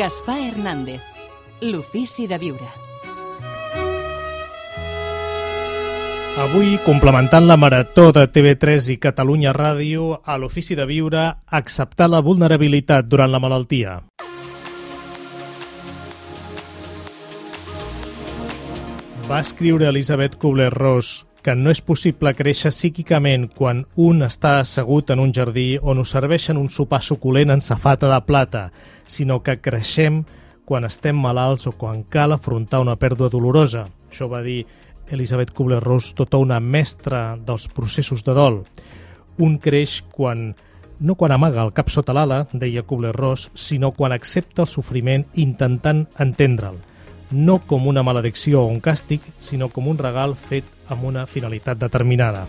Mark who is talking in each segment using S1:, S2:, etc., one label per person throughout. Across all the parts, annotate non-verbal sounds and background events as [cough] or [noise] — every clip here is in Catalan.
S1: Gaspar Hernández, l'ofici de viure.
S2: Avui, complementant la marató de TV3 i Catalunya Ràdio, a l'ofici de viure, acceptar la vulnerabilitat durant la malaltia. Va escriure Elisabet Kubler-Ross que no és possible créixer psíquicament quan un està assegut en un jardí on us serveixen un sopar suculent en safata de plata, sinó que creixem quan estem malalts o quan cal afrontar una pèrdua dolorosa. Això va dir Elisabet Kubler-Ross, tota una mestra dels processos de dol. Un creix quan no quan amaga el cap sota l'ala, deia Kubler-Ross, sinó quan accepta el sofriment intentant entendre'l no com una maledicció o un càstig, sinó com un regal fet amb una finalitat determinada.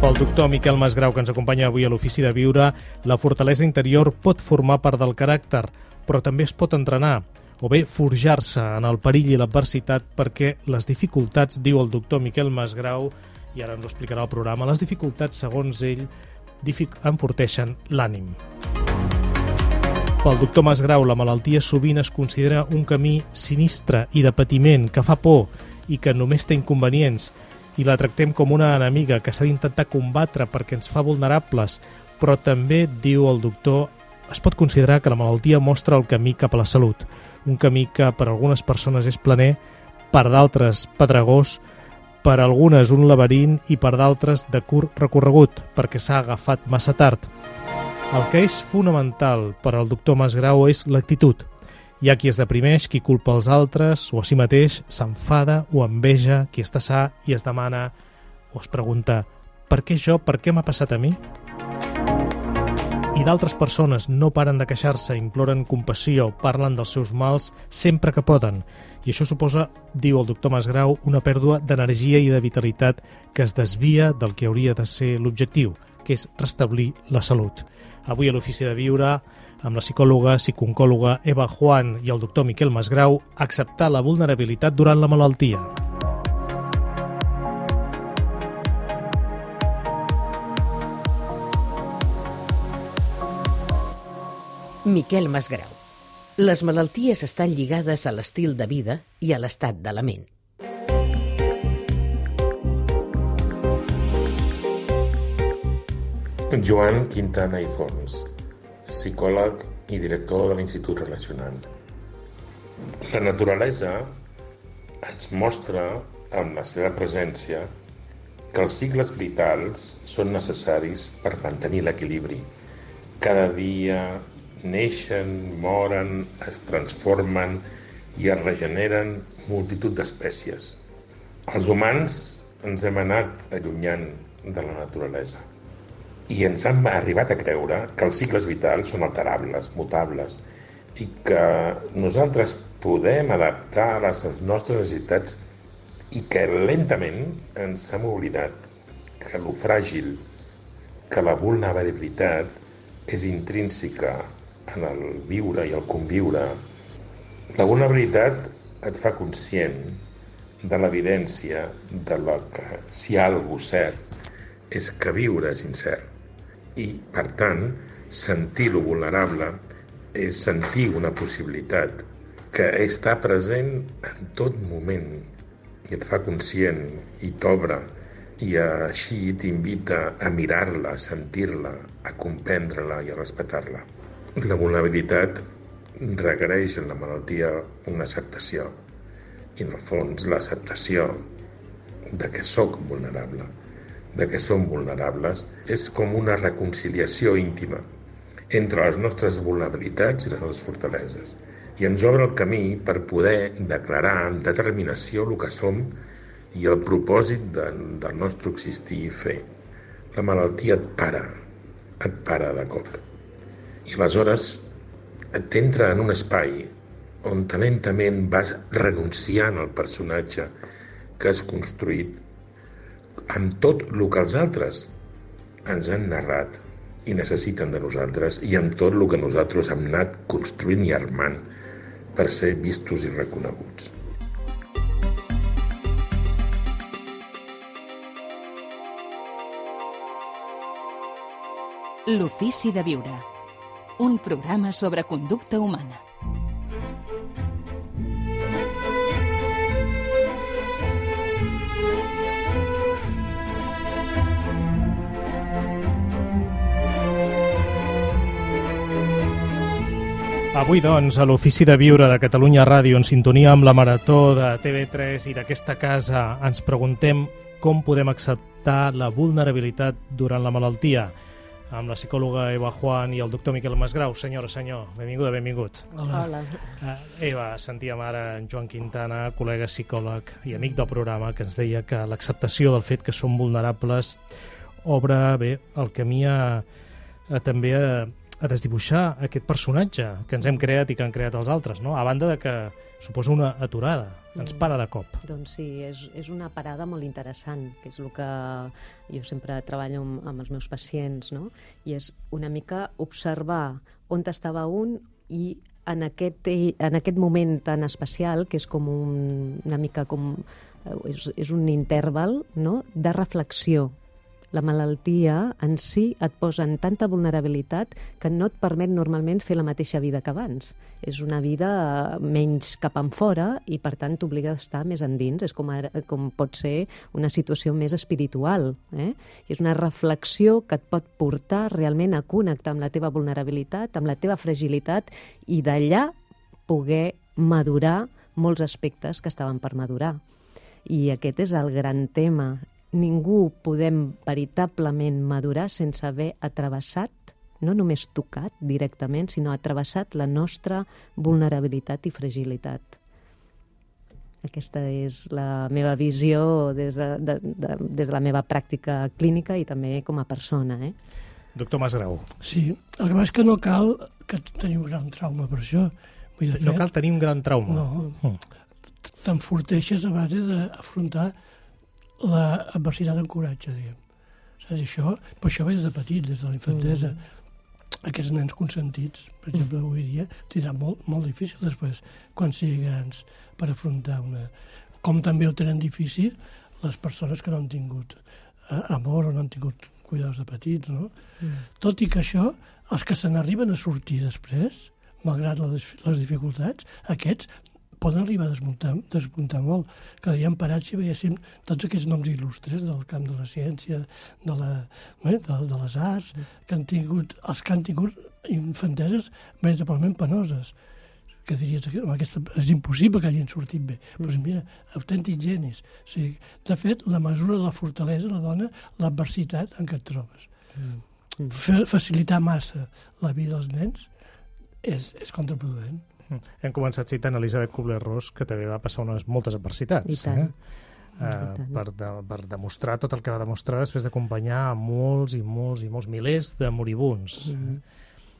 S2: Pel doctor Miquel Masgrau, que ens acompanya avui a l'Ofici de Viure, la fortalesa interior pot formar part del caràcter, però també es pot entrenar, o bé forjar-se en el perill i l'adversitat perquè les dificultats, diu el doctor Miquel Masgrau, i ara ens ho explicarà el programa, les dificultats, segons ell, enforteixen l'ànim. Pel doctor Masgrau, la malaltia sovint es considera un camí sinistre i de patiment que fa por i que només té inconvenients i la tractem com una enemiga que s'ha d'intentar combatre perquè ens fa vulnerables, però també, diu el doctor, es pot considerar que la malaltia mostra el camí cap a la salut, un camí que per algunes persones és planer, per d'altres pedregós, per algunes un laberint i per d'altres de curt recorregut, perquè s'ha agafat massa tard. El que és fonamental per al doctor Masgrau és l'actitud. Hi ha qui es deprimeix, qui culpa els altres o a si mateix, s'enfada o enveja, qui està sa i es demana o es pregunta per què jo, per què m'ha passat a mi? I d'altres persones no paren de queixar-se, imploren compassió, parlen dels seus mals sempre que poden. I això suposa, diu el doctor Masgrau, una pèrdua d'energia i de vitalitat que es desvia del que hauria de ser l'objectiu, que és restablir la salut. Avui a l'Ofici de Viure, amb la psicòloga, psiconcòloga Eva Juan i el doctor Miquel Masgrau, acceptar la vulnerabilitat durant la malaltia.
S3: Miquel Masgrau. Les malalties estan lligades a l'estil de vida i a l'estat de la ment.
S4: Joan Quintana i Fons, psicòleg i director de l'Institut Relacionant. La naturalesa ens mostra, amb la seva presència, que els cicles vitals són necessaris per mantenir l'equilibri. Cada dia neixen, moren, es transformen i es regeneren multitud d'espècies. Els humans ens hem anat allunyant de la naturalesa i ens hem arribat a creure que els cicles vitals són alterables, mutables, i que nosaltres podem adaptar a les nostres necessitats i que lentament ens hem oblidat que lo fràgil, que la vulnerabilitat és intrínseca en el viure i el conviure. La vulnerabilitat et fa conscient de l'evidència de la que si hi ha alguna cert és que viure és incert i, per tant, sentir-lo vulnerable és sentir una possibilitat que està present en tot moment i et fa conscient i t'obre i així t'invita a mirar-la, a sentir-la, a comprendre-la i a respectar-la. La vulnerabilitat requereix en la malaltia una acceptació i en el fons l'acceptació de que sóc vulnerable de què som vulnerables és com una reconciliació íntima entre les nostres vulnerabilitats i les nostres fortaleses i ens obre el camí per poder declarar amb determinació el que som i el propòsit de, del nostre existir i fer. La malaltia et para, et para de cop. I aleshores t'entra en un espai on lentament vas renunciant al personatge que has construït amb tot el que els altres ens han narrat i necessiten de nosaltres i amb tot el que nosaltres hem anat construint i armant per ser vistos i reconeguts.
S1: L'ofici de viure. un programa sobre conducta humana.
S2: Avui, doncs, a l'Ofici de Viure de Catalunya Ràdio, en sintonia amb la Marató de TV3 i d'aquesta casa, ens preguntem com podem acceptar la vulnerabilitat durant la malaltia amb la psicòloga Eva Juan i el doctor Miquel Masgrau. Senyora, senyor, benvinguda, benvingut.
S3: Hola. Hola.
S2: Uh, Eva, sentíem ara en Joan Quintana, col·lega psicòleg i amic del programa, que ens deia que l'acceptació del fet que som vulnerables obre bé el camí a, a també a, a desdibuixar aquest personatge que ens hem creat i que han creat els altres, no? a banda de que suposa una aturada, ens para de cop.
S5: Mm, doncs sí, és, és una parada molt interessant, que és el que jo sempre treballo amb, amb els meus pacients, no? i és una mica observar on estava un i en aquest, en aquest moment tan especial, que és com un, una mica com... Eh, és, és un interval no? de reflexió la malaltia en si et posa en tanta vulnerabilitat que no et permet normalment fer la mateixa vida que abans. És una vida menys cap en fora i, per tant, t'obliga a estar més endins. És com, ara, com pot ser una situació més espiritual. Eh? I és una reflexió que et pot portar realment a connectar amb la teva vulnerabilitat, amb la teva fragilitat i d'allà poder madurar molts aspectes que estaven per madurar. I aquest és el gran tema ningú podem veritablement madurar sense haver atrevessat, no només tocat directament, sinó atrevessat la nostra vulnerabilitat i fragilitat. Aquesta és la meva visió des de, de, de, des de la meva pràctica clínica i també com a persona. Eh?
S2: Doctor Masgrau.
S6: Sí, el que és que no cal que tenir un gran trauma per això.
S2: Vull dir, no cal tenir un gran trauma.
S6: No, mm. t'enforteixes a base d'afrontar l'adversitat en coratge, diguem. Saps, això, però això ve des de petit, des de la infantesa. Mm. Aquests nens consentits, per exemple, avui dia, tindrà molt, molt difícil després, quan siguin grans, per afrontar una... Com també ho tenen difícil les persones que no han tingut eh, amor o no han tingut cuidats de petits, no? Mm. Tot i que això, els que se n'arriben a sortir després, malgrat les, les dificultats, aquests poden arribar a desmuntar, desmuntar molt. Quedaríem parats si veiéssim tots aquests noms il·lustres del camp de la ciència, de, la, eh, de, de les arts, que han tingut, els que han tingut infanteses veritablement penoses que diries que aquesta, és impossible que hagin sortit bé. Mm. Però mira, autèntics genis. O sigui, de fet, la mesura de la fortalesa la dona l'adversitat en què et trobes. Mm. mm. Facilitar massa la vida dels nens és, és contraproduent.
S2: Hem començat citant Elisabet Kubler-Ross, que també va passar unes moltes adversitats.
S5: I tant.
S2: Eh? Uh, per, de, per demostrar tot el que va demostrar després d'acompanyar molts i molts i molts milers de moribuns. Mm -hmm.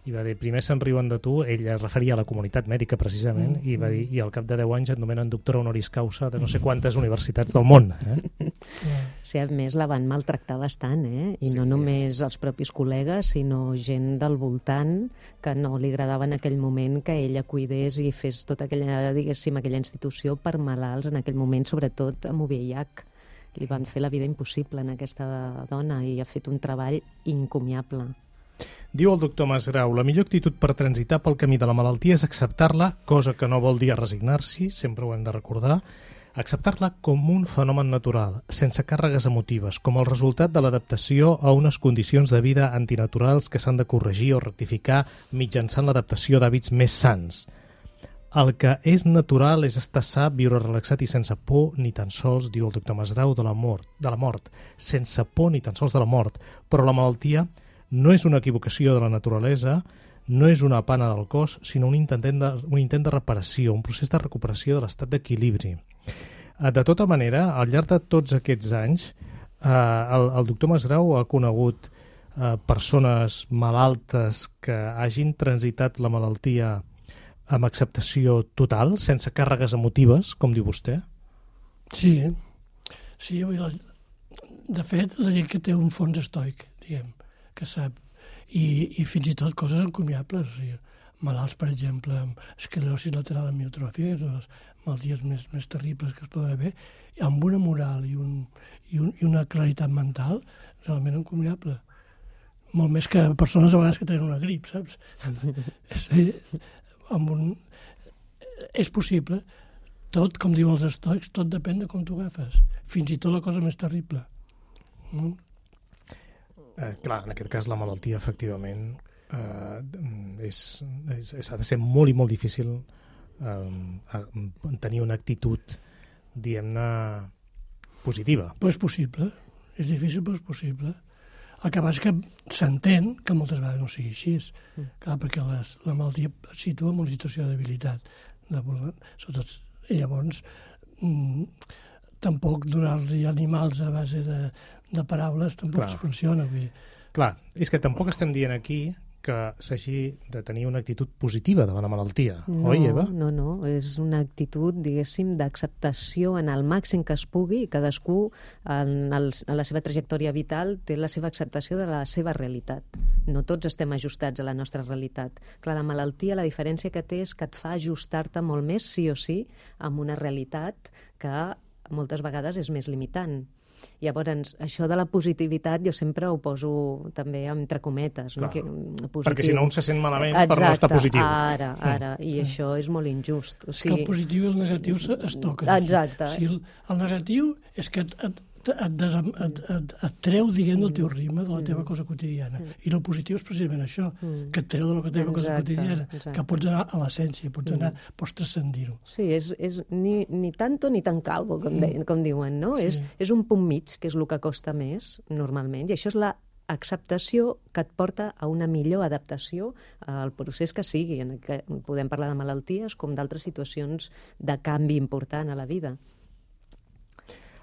S2: I va dir, primer se'n riuen de tu, ell es referia a la comunitat mèdica precisament, mm. i va dir, i al cap de 10 anys et nomenen doctora honoris causa de no sé quantes universitats del món. Eh? [laughs]
S5: Sí, a més la van maltractar bastant, eh? i sí. no només els propis col·legues, sinó gent del voltant que no li agradava en aquell moment que ella cuidés i fes tota aquella, diguéssim, aquella institució per malalts en aquell moment, sobretot amb UVIH li van fer la vida impossible en aquesta dona i ha fet un treball incomiable.
S2: Diu el doctor Masgrau, la millor actitud per transitar pel camí de la malaltia és acceptar-la, cosa que no vol dir resignar-s'hi, sempre ho hem de recordar, acceptar-la com un fenomen natural, sense càrregues emotives, com el resultat de l'adaptació a unes condicions de vida antinaturals que s'han de corregir o rectificar mitjançant l'adaptació d'hàbits més sants. El que és natural és estar sa, viure relaxat i sense por ni tan sols, diu el doctor Masgrau, de la mort, de la mort, sense por ni tan sols de la mort, però la malaltia no és una equivocació de la naturalesa, no és una pana del cos, sinó un intent de, un intent de reparació, un procés de recuperació de l'estat d'equilibri. Eh, de tota manera, al llarg de tots aquests anys, eh, el, el doctor Masgrau ha conegut eh, persones malaltes que hagin transitat la malaltia amb acceptació total, sense càrregues emotives, com diu vostè?
S6: Sí, sí, de fet, la gent que té un fons estoic, diguem, que sap, i, i fins i tot coses encomiables. O sigui, malalts, per exemple, amb esclerosi lateral amiotròfica, que són les malalties més, més terribles que es poden haver, amb una moral i, un, i, un, i una claritat mental realment encomiable. molt més que persones a vegades que tenen una grip, saps? [laughs] és, dir, amb un... és possible. Tot, com diuen els estoics, tot depèn de com t'ho agafes. Fins i tot la cosa més terrible. No?
S2: Eh, clar, en aquest cas la malaltia, efectivament, eh, és, és, és, ha de ser molt i molt difícil eh, tenir una actitud, diguem-ne, positiva.
S6: Però és possible. És difícil, però és possible. El que passa que s'entén que moltes vegades no sigui així. Mm. Clar, perquè les, la malaltia et situa en una situació de debilitat. De, sobretot, i llavors, mm, tampoc donar-li animals a base de, de paraules tampoc Clar. funciona. Vull dir.
S2: Clar, és que tampoc estem dient aquí que s'hagi de tenir una actitud positiva davant la malaltia,
S5: no,
S2: oi, Eva?
S5: No, no, és una actitud, diguéssim, d'acceptació en el màxim que es pugui i cadascú en, el, en la seva trajectòria vital té la seva acceptació de la seva realitat. No tots estem ajustats a la nostra realitat. Clar, la malaltia, la diferència que té és que et fa ajustar-te molt més, sí o sí, amb una realitat que moltes vegades és més limitant. Llavors, això de la positivitat jo sempre ho poso també entre cometes. No?
S2: Que, mm, positiu. Perquè si no un se sent malament Exacte, per no estar positiu.
S5: ara, mm. ara. I mm. això és molt injust.
S6: O sigui... És que el positiu i el negatiu es toquen.
S5: Exacte.
S6: O sigui, el, el negatiu és que et, et, et, desam, et, et, et treu, diguem, del teu mm. ritme, de la teva mm. cosa quotidiana. Mm. I el positiu és precisament això, mm. que et treu de la teva exacte, cosa quotidiana, exacte. que pots anar a l'essència, pots anar, mm. pots transcendir-ho.
S5: Sí, és, és ni, ni tanto ni tan calvo, com, de, com diuen, no? Sí. És, és un punt mig, que és el que costa més, normalment, i això és la acceptació que et porta a una millor adaptació al procés que sigui. En què podem parlar de malalties com d'altres situacions de canvi important a la vida.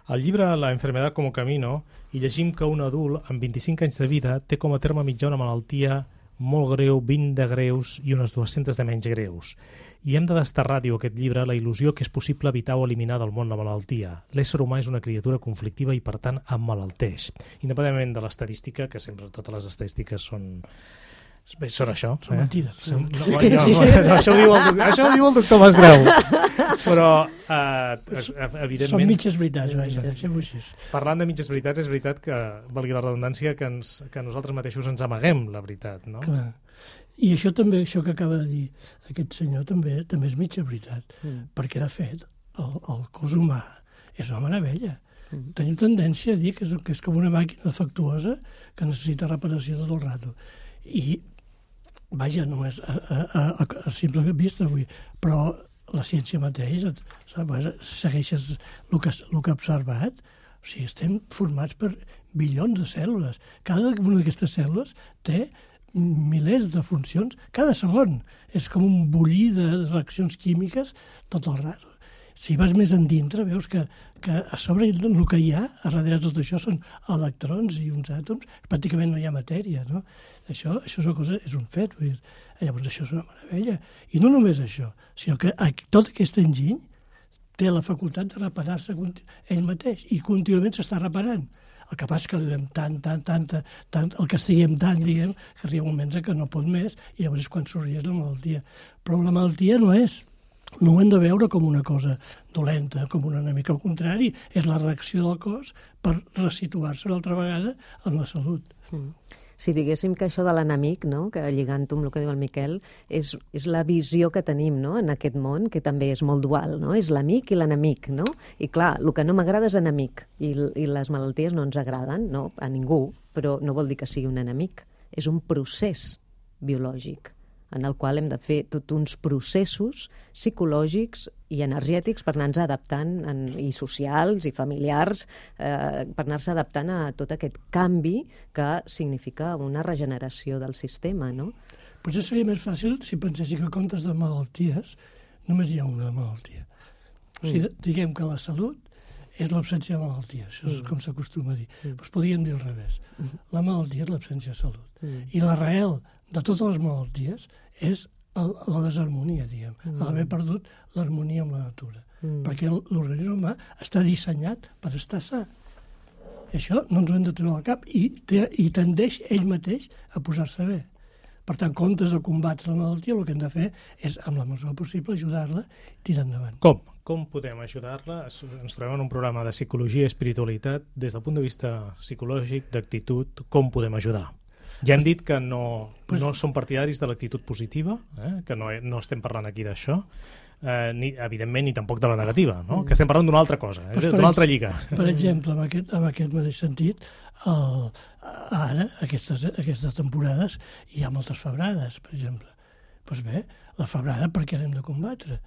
S2: Al llibre La enfermedad como camino hi llegim que un adult amb 25 anys de vida té com a terme mitjà una malaltia molt greu, 20 de greus i unes 200 de menys greus. I hem de desterrar, diu aquest llibre, la il·lusió que és possible evitar o eliminar del món la malaltia. L'ésser humà és una criatura conflictiva i, per tant, emmalalteix. Independentment de l'estadística, que sempre totes les estadístiques són Bé, són això.
S6: Són eh? mentides.
S2: Som, no, [laughs] no, no, no, això, ho diu el, això ho diu el doctor Masgrau. Però, eh, evidentment...
S6: Són mitges veritats, vaja, deixem-ho així.
S2: Parlant de mitges veritats, és veritat que, valgui la redundància, que, ens, que nosaltres mateixos ens amaguem la veritat, no?
S6: Clar. I això també, això que acaba de dir aquest senyor, també també és mitja veritat, mm. perquè, de fet, el, el cos humà és una meravella. Mm. Tenim tendència a dir que és, que és com una màquina defectuosa que necessita reparació tot el rato. I vaja, només a, a, a, a simple vista avui, però la ciència mateixa, saps, segueixes el que, el que ha observat, o sigui, estem formats per bilions de cèl·lules. Cada una d'aquestes cèl·lules té milers de funcions cada segon. És com un bullir de reaccions químiques tot el rato si vas més endintre, veus que, que a sobre el que hi ha, a darrere tot això, són electrons i uns àtoms, pràcticament no hi ha matèria, no? Això, això és una cosa, és un fet, vull dir, llavors això és una meravella. I no només això, sinó que tot aquest enginy té la facultat de reparar-se ell mateix i contínuament s'està reparant. El que passa és que li donem tant, tant, tant, tant, el que estiguem tant, diguem, que arriba moments que no pot més i llavors és quan sorgeix la malaltia. Però la malaltia no és no ho hem de veure com una cosa dolenta, com una enemic. Al contrari, és la reacció del cos per resituar-se una altra vegada en la salut. Mm.
S5: Si diguéssim que això de l'enemic, no? que lligant-ho amb el que diu el Miquel, és, és la visió que tenim no? en aquest món, que també és molt dual, no? és l'amic i l'enemic. No? I clar, el que no m'agrada és enemic, i, i les malalties no ens agraden no? a ningú, però no vol dir que sigui un enemic. És un procés biològic en el qual hem de fer tots uns processos psicològics i energètics per anar-nos adaptant, en, i socials i familiars, eh, per anar-se adaptant a tot aquest canvi que significa una regeneració del sistema, no?
S6: Potser seria més fàcil si pensessi que comptes de malalties només hi ha una malaltia. O sigui, mm. diguem que la salut és l'absència de malaltia, això és mm. com s'acostuma a dir. Mm. Pues podríem dir al revés. Mm. La malaltia és l'absència de salut. Mm. I l'arrel de totes les malalties és el, la desharmonia, diguem, mm. haver perdut l'harmonia amb la natura. Mm. Perquè l'organisme humà està dissenyat per estar sa. I això no ens ho hem de treure al cap i, te, i tendeix ell mateix a posar-se bé. Per tant, comptes de combatre la malaltia, el que hem de fer és, amb la mesura possible, ajudar-la i tirar endavant.
S2: Com? Com podem ajudar-la? Ens trobem en un programa de psicologia i espiritualitat. Des del punt de vista psicològic, d'actitud, com podem ajudar? Ja hem dit que no, no som partidaris de l'actitud positiva, eh? que no, no estem parlant aquí d'això, eh, ni, evidentment, ni tampoc de la negativa, no? que estem parlant d'una altra cosa, eh?
S6: Pues
S2: d'una altra lliga.
S6: Per exemple, en aquest, en aquest mateix sentit, el, ara, aquestes, aquestes temporades, hi ha moltes febrades, per exemple. Doncs bé, la febrada per què l'hem de combatre?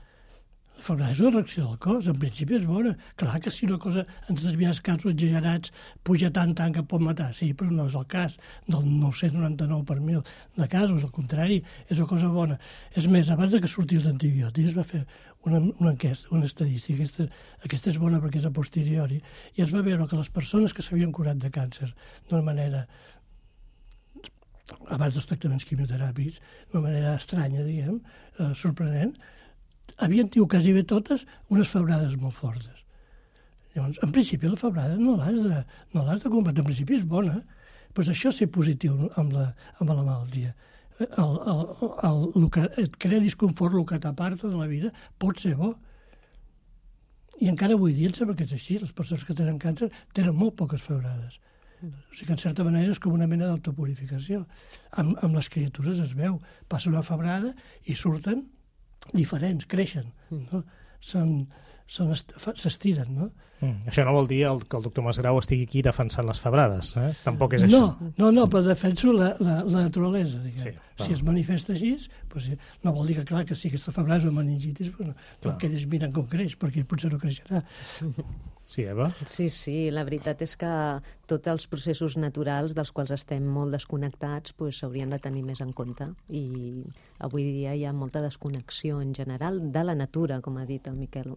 S6: És una reacció del cos, en principi és bona. Clar que si una cosa, en determinats casos exagerats, puja tant, tant que pot matar, sí, però no és el cas del 999 per mil de casos, al contrari, és una cosa bona. És més, abans de que surti els antibiòtics, va fer una, una enquesta, una estadística, aquesta, aquesta és bona perquè és a posteriori, i es va veure que les persones que s'havien curat de càncer d'una manera abans dels tractaments quimioteràpics, d'una manera estranya, diguem, eh, sorprenent, havien tingut quasi bé totes unes febrades molt fortes. Llavors, en principi, la febrada no l'has de, no de combatre, en principi és bona, però això és ser positiu amb la, amb la malaltia. El, el, el, el, que et crea disconfort, el que t'aparta de la vida, pot ser bo. I encara avui dia em sembla que és així. Les persones que tenen càncer tenen molt poques febrades. O sigui que, en certa manera, és com una mena d'autopurificació. Amb, amb les criatures es veu. Passa una febrada i surten diferents, creixen, no? S'estiren, no?
S2: Mm. Això no vol dir el, que el doctor Masgrau estigui aquí defensant les febrades, eh? tampoc és això.
S6: No, no, no, però defenso la, la, la naturalesa, diguem.
S2: Sí, clar.
S6: si es manifesta així, doncs, no vol dir que, clar, que si aquesta febrada és una meningitis, doncs,
S2: Clar.
S6: que ells miren com creix, perquè potser no creixerà.
S2: Sí, Eva?
S5: Sí, sí, la veritat és que tots els processos naturals dels quals estem molt desconnectats pues, s'haurien de tenir més en compte i avui dia hi ha molta desconnexió en general de la natura, com ha dit el Miquel.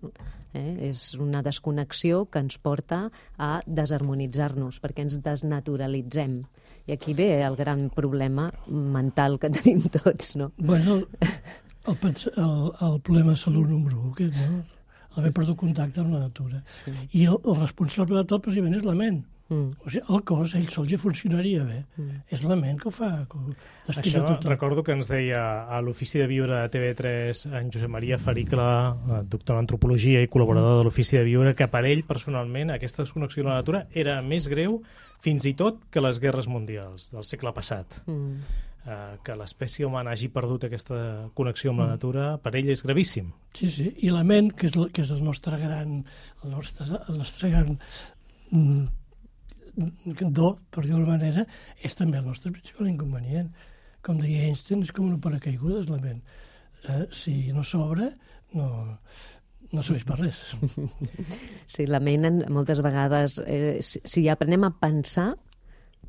S5: Eh? És una desconnexió que ens porta a desharmonitzar-nos perquè ens desnaturalitzem. I aquí ve el gran problema mental que [laughs] tenim tots, no?
S6: Bueno, el, el, el problema de salut número 1, aquest, no? Haver perdut contacte amb la natura.
S5: Sí.
S6: I el, el responsable de tot, precisament, és la ment.
S5: Mm.
S6: O sigui, el cos, ell sol ja funcionaria bé.
S5: Mm.
S6: És la ment que ho fa, que ho
S2: Això
S6: destina tot.
S2: recordo que ens deia a l'Ofici de Viure de TV3 en Josep Maria Faricle, eh, doctor en antropologia i col·laborador de l'Ofici de Viure, que per ell, personalment, aquesta desconnexió de la natura era més greu fins i tot que les guerres mundials del segle passat.
S5: Mm.
S2: Eh, que l'espècie humana hagi perdut aquesta connexió amb la natura, per ell és gravíssim.
S6: Sí, sí, i la ment, que és, el- que és el nostre gran, el nostre, el nostre gran mm, do, per dir-ho manera, és també el nostre principal inconvenient. Com deia Einstein, és com una paracaigudes, la ment. Eh, si no s'obre, no, no serveix per res. [laughs]
S5: Sí, la ment en- moltes vegades, eh, si, si aprenem a pensar,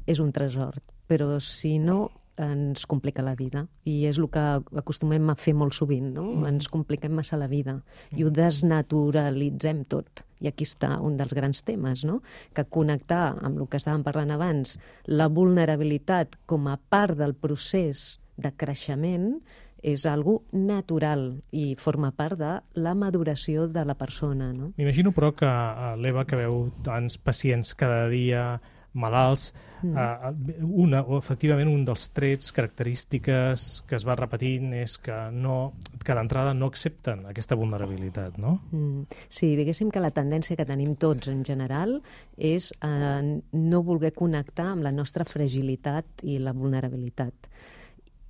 S5: és un tresor, però si no ens complica la vida i és el que acostumem a fer molt sovint, no? Ens compliquem massa la vida i ho desnaturalitzem tot. I aquí està un dels grans temes, no? Que connectar amb el que estàvem parlant abans, la vulnerabilitat com a part del procés de creixement és algo natural i forma part de la maduració de la persona, no?
S2: M'imagino, però, que eh, l'Eva, que veu tants pacients cada dia malalts, mm. eh, una, o efectivament un dels trets, característiques que es va repetint és que, no, que d'entrada no accepten aquesta vulnerabilitat, no?
S5: Mm. Sí, diguéssim que la tendència que tenim tots en general és a no voler connectar amb la nostra fragilitat i la vulnerabilitat.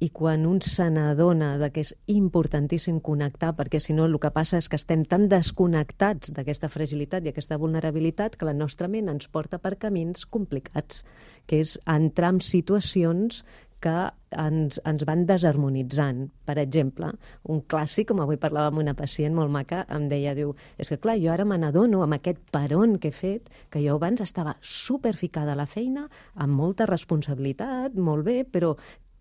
S5: I quan un se n'adona que és importantíssim connectar, perquè si no el que passa és que estem tan desconnectats d'aquesta fragilitat i aquesta vulnerabilitat que la nostra ment ens porta per camins complicats, que és entrar en situacions que ens, ens van desharmonitzant. Per exemple, un clàssic, com avui parlava amb una pacient molt maca, em deia, diu, és que clar, jo ara me n'adono amb aquest peron que he fet, que jo abans estava superficada a la feina, amb molta responsabilitat, molt bé, però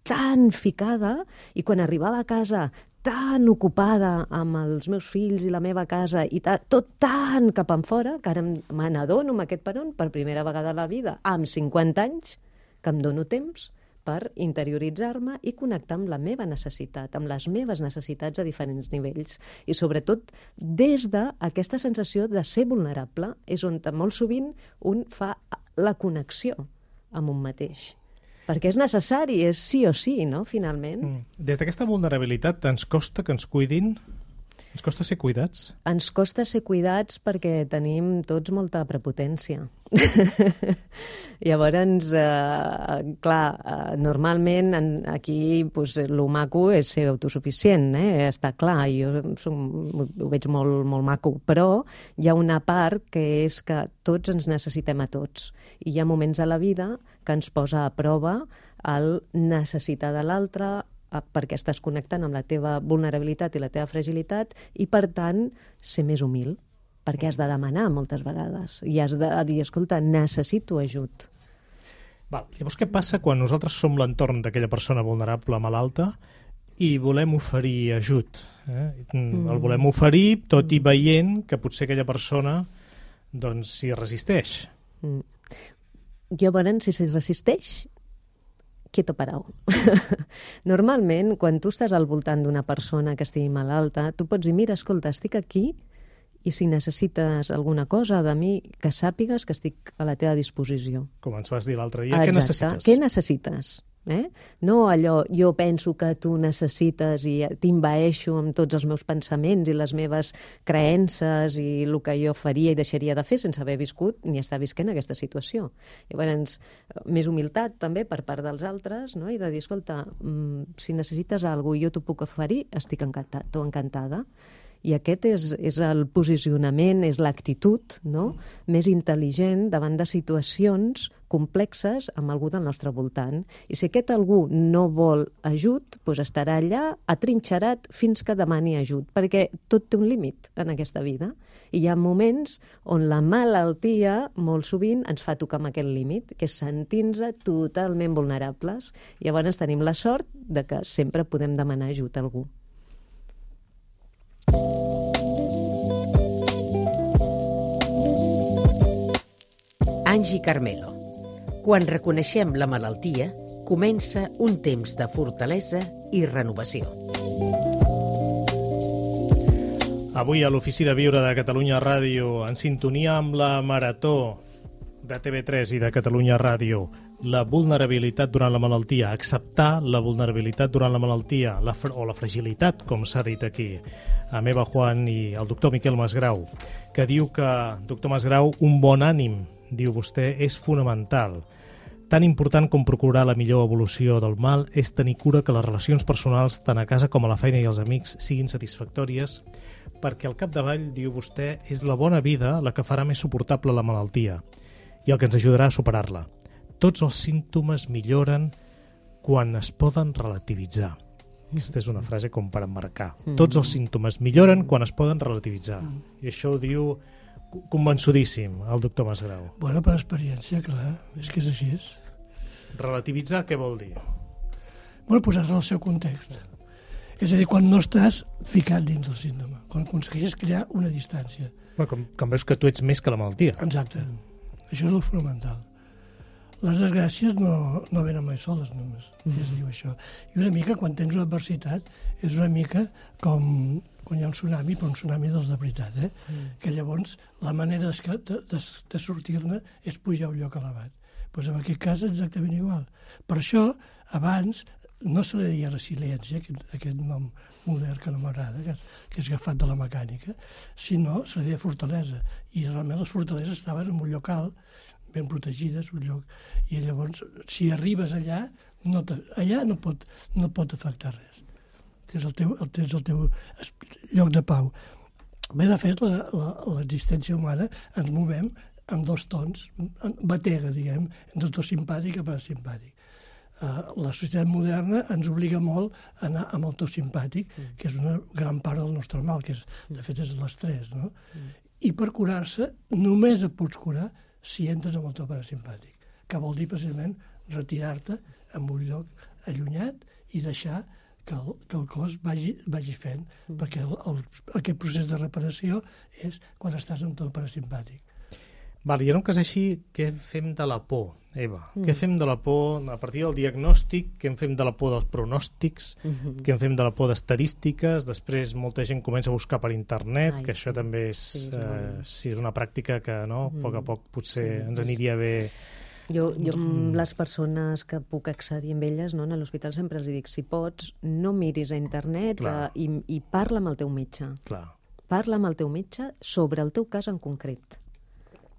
S5: tan ficada, i quan arribava a casa tan ocupada amb els meus fills i la meva casa i ta, tot tan cap en fora que ara me n'adono amb aquest peron per primera vegada a la vida, amb 50 anys, que em dono temps per interioritzar-me i connectar amb la meva necessitat, amb les meves necessitats a diferents nivells. I sobretot des d'aquesta sensació de ser vulnerable és on molt sovint un fa la connexió amb un mateix. Perquè és necessari, és sí o sí, no?, finalment.
S2: Mm. Des d'aquesta vulnerabilitat ens costa que ens cuidin? Ens costa ser cuidats?
S5: Ens costa ser cuidats perquè tenim tots molta prepotència. [laughs] Llavors, eh, clar, eh, normalment en, aquí pues, lo maco és ser autosuficient, eh? està clar, jo som, ho veig molt, molt maco, però hi ha una part que és que tots ens necessitem a tots i hi ha moments a la vida que ens posa a prova el necessitar de l'altre, perquè estàs connectant amb la teva vulnerabilitat i la teva fragilitat i, per tant, ser més humil perquè has de demanar moltes vegades i has de dir, escolta, necessito ajut.
S2: Val. Llavors, què passa quan nosaltres som l'entorn d'aquella persona vulnerable, malalta, i volem oferir ajut? Eh? Mm. El volem oferir tot i veient que potser aquella persona doncs s'hi resisteix.
S5: Mm. Llavors, si s'hi resisteix, quieto parau. [laughs] Normalment, quan tu estàs al voltant d'una persona que estigui malalta, tu pots dir, mira, escolta, estic aquí i si necessites alguna cosa de mi, que sàpigues que estic a la teva disposició.
S2: Com ens vas dir l'altre dia, què necessites?
S5: Què necessites? Eh? No allò, jo penso que tu necessites i t'invaeixo amb tots els meus pensaments i les meves creences i el que jo faria i deixaria de fer sense haver viscut ni estar visquent aquesta situació. Llavors, més humilitat també per part dels altres no? i de dir, escolta, mm, si necessites alguna cosa jo t'ho puc oferir, estic encantat o encantada i aquest és, és el posicionament, és l'actitud no? més intel·ligent davant de situacions complexes amb algú del nostre voltant. I si aquest algú no vol ajut, doncs estarà allà atrinxerat fins que demani ajut, perquè tot té un límit en aquesta vida. I hi ha moments on la malaltia molt sovint ens fa tocar amb aquest límit, que és sentir-nos totalment vulnerables. I llavors tenim la sort de que sempre podem demanar ajut a algú.
S3: Angi Carmelo. Quan reconeixem la malaltia, comença un temps de fortalesa i renovació.
S2: Avui a l'Ofici de Viure de Catalunya Ràdio, en sintonia amb la Marató de TV3 i de Catalunya Ràdio, la vulnerabilitat durant la malaltia, acceptar la vulnerabilitat durant la malaltia, la o la fragilitat, com s'ha dit aquí, a Eva Juan i el doctor Miquel Masgrau, que diu que, doctor Masgrau, un bon ànim diu vostè, és fonamental. Tan important com procurar la millor evolució del mal és tenir cura que les relacions personals, tant a casa com a la feina i els amics, siguin satisfactòries, perquè al capdavall, diu vostè, és la bona vida la que farà més suportable la malaltia i el que ens ajudarà a superar-la. Tots els símptomes milloren quan es poden relativitzar. Aquesta és una frase com per emmarcar. Mm. Tots els símptomes milloren quan es poden relativitzar. Mm. I això ho diu convençudíssim, el doctor Masgrau.
S6: Bueno, per experiència, clar, és que és així.
S2: Relativitzar què vol dir?
S6: Bueno, posar-se al seu context. És a dir, quan no estàs ficat dins del síndrome, quan aconsegueixes crear una distància.
S2: Bueno, com, com veus que tu ets més que la malaltia.
S6: Exacte. Mm. Això és el fonamental. Les desgràcies no, no venen mai soles, només. Mm. Es diu això. I una mica, quan tens una adversitat, és una mica com quan hi ha un tsunami, però un tsunami dels de veritat, eh? Mm. que llavors la manera de, de, de sortir-ne és pujar a un lloc elevat. Pues en aquest cas exactament igual. Per això, abans, no se li deia resiliència, aquest, aquest nom modern que no m'agrada, que, que és agafat de la mecànica, sinó se li deia fortalesa. I realment les fortaleses estaven en un local ben protegides, un lloc, i llavors, si arribes allà, no allà no pot, no pot afectar res tens el teu, el, tens el teu lloc de pau. Bé, de fet, l'existència humana ens movem amb dos tons, batega, diguem, entre el to simpàtic i parasimpàtic. Uh, la societat moderna ens obliga molt a anar amb el to simpàtic, mm. que és una gran part del nostre mal, que és, de fet és l'estrès, no? Mm. I per curar-se només et pots curar si entres amb el to parasimpàtic, que vol dir precisament retirar-te en un lloc allunyat i deixar que el, que el cos vagi, vagi fent, mm. perquè el, el, aquest procés de reparació és quan estàs en tot parasimpàtic.
S2: Val, i en un cas així, què fem de la por, Eva? Mm. Què fem de la por a partir del diagnòstic? Què en fem de la por dels pronòstics? Mm -hmm. Què en fem de la por d'estadístiques? Després molta gent comença a buscar per internet, Ai, que això sí. també és, sí, és, eh, sí, és una pràctica que no, a mm. poc a poc potser sí, ens aniria bé
S5: Jo, jo amb les persones que puc accedir amb elles no, a l'hospital sempre els dic, si pots, no miris a internet
S2: Clar.
S5: eh, i, i parla amb el teu metge.
S2: Clar.
S5: Parla amb el teu metge sobre el teu cas en concret.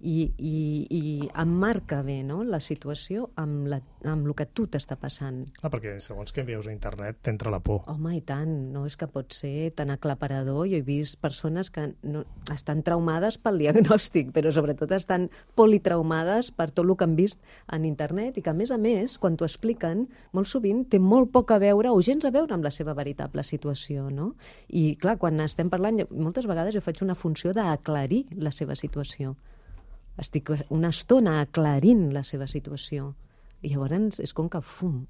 S5: I, i, i emmarca bé no, la situació amb, la, amb el que tu t'està passant.
S2: Ah, perquè segons què veus a internet t'entra la por.
S5: Home, i tant, no és que pot ser tan aclaparador. Jo he vist persones que no, estan traumades pel diagnòstic, però sobretot estan politraumades per tot el que han vist en internet i que, a més a més, quan t'ho expliquen, molt sovint té molt poc a veure o gens a veure amb la seva veritable situació, no? I, clar, quan estem parlant, moltes vegades jo faig una funció d'aclarir la seva situació. Estic una estona aclarint la seva situació. I llavors és com que, fum,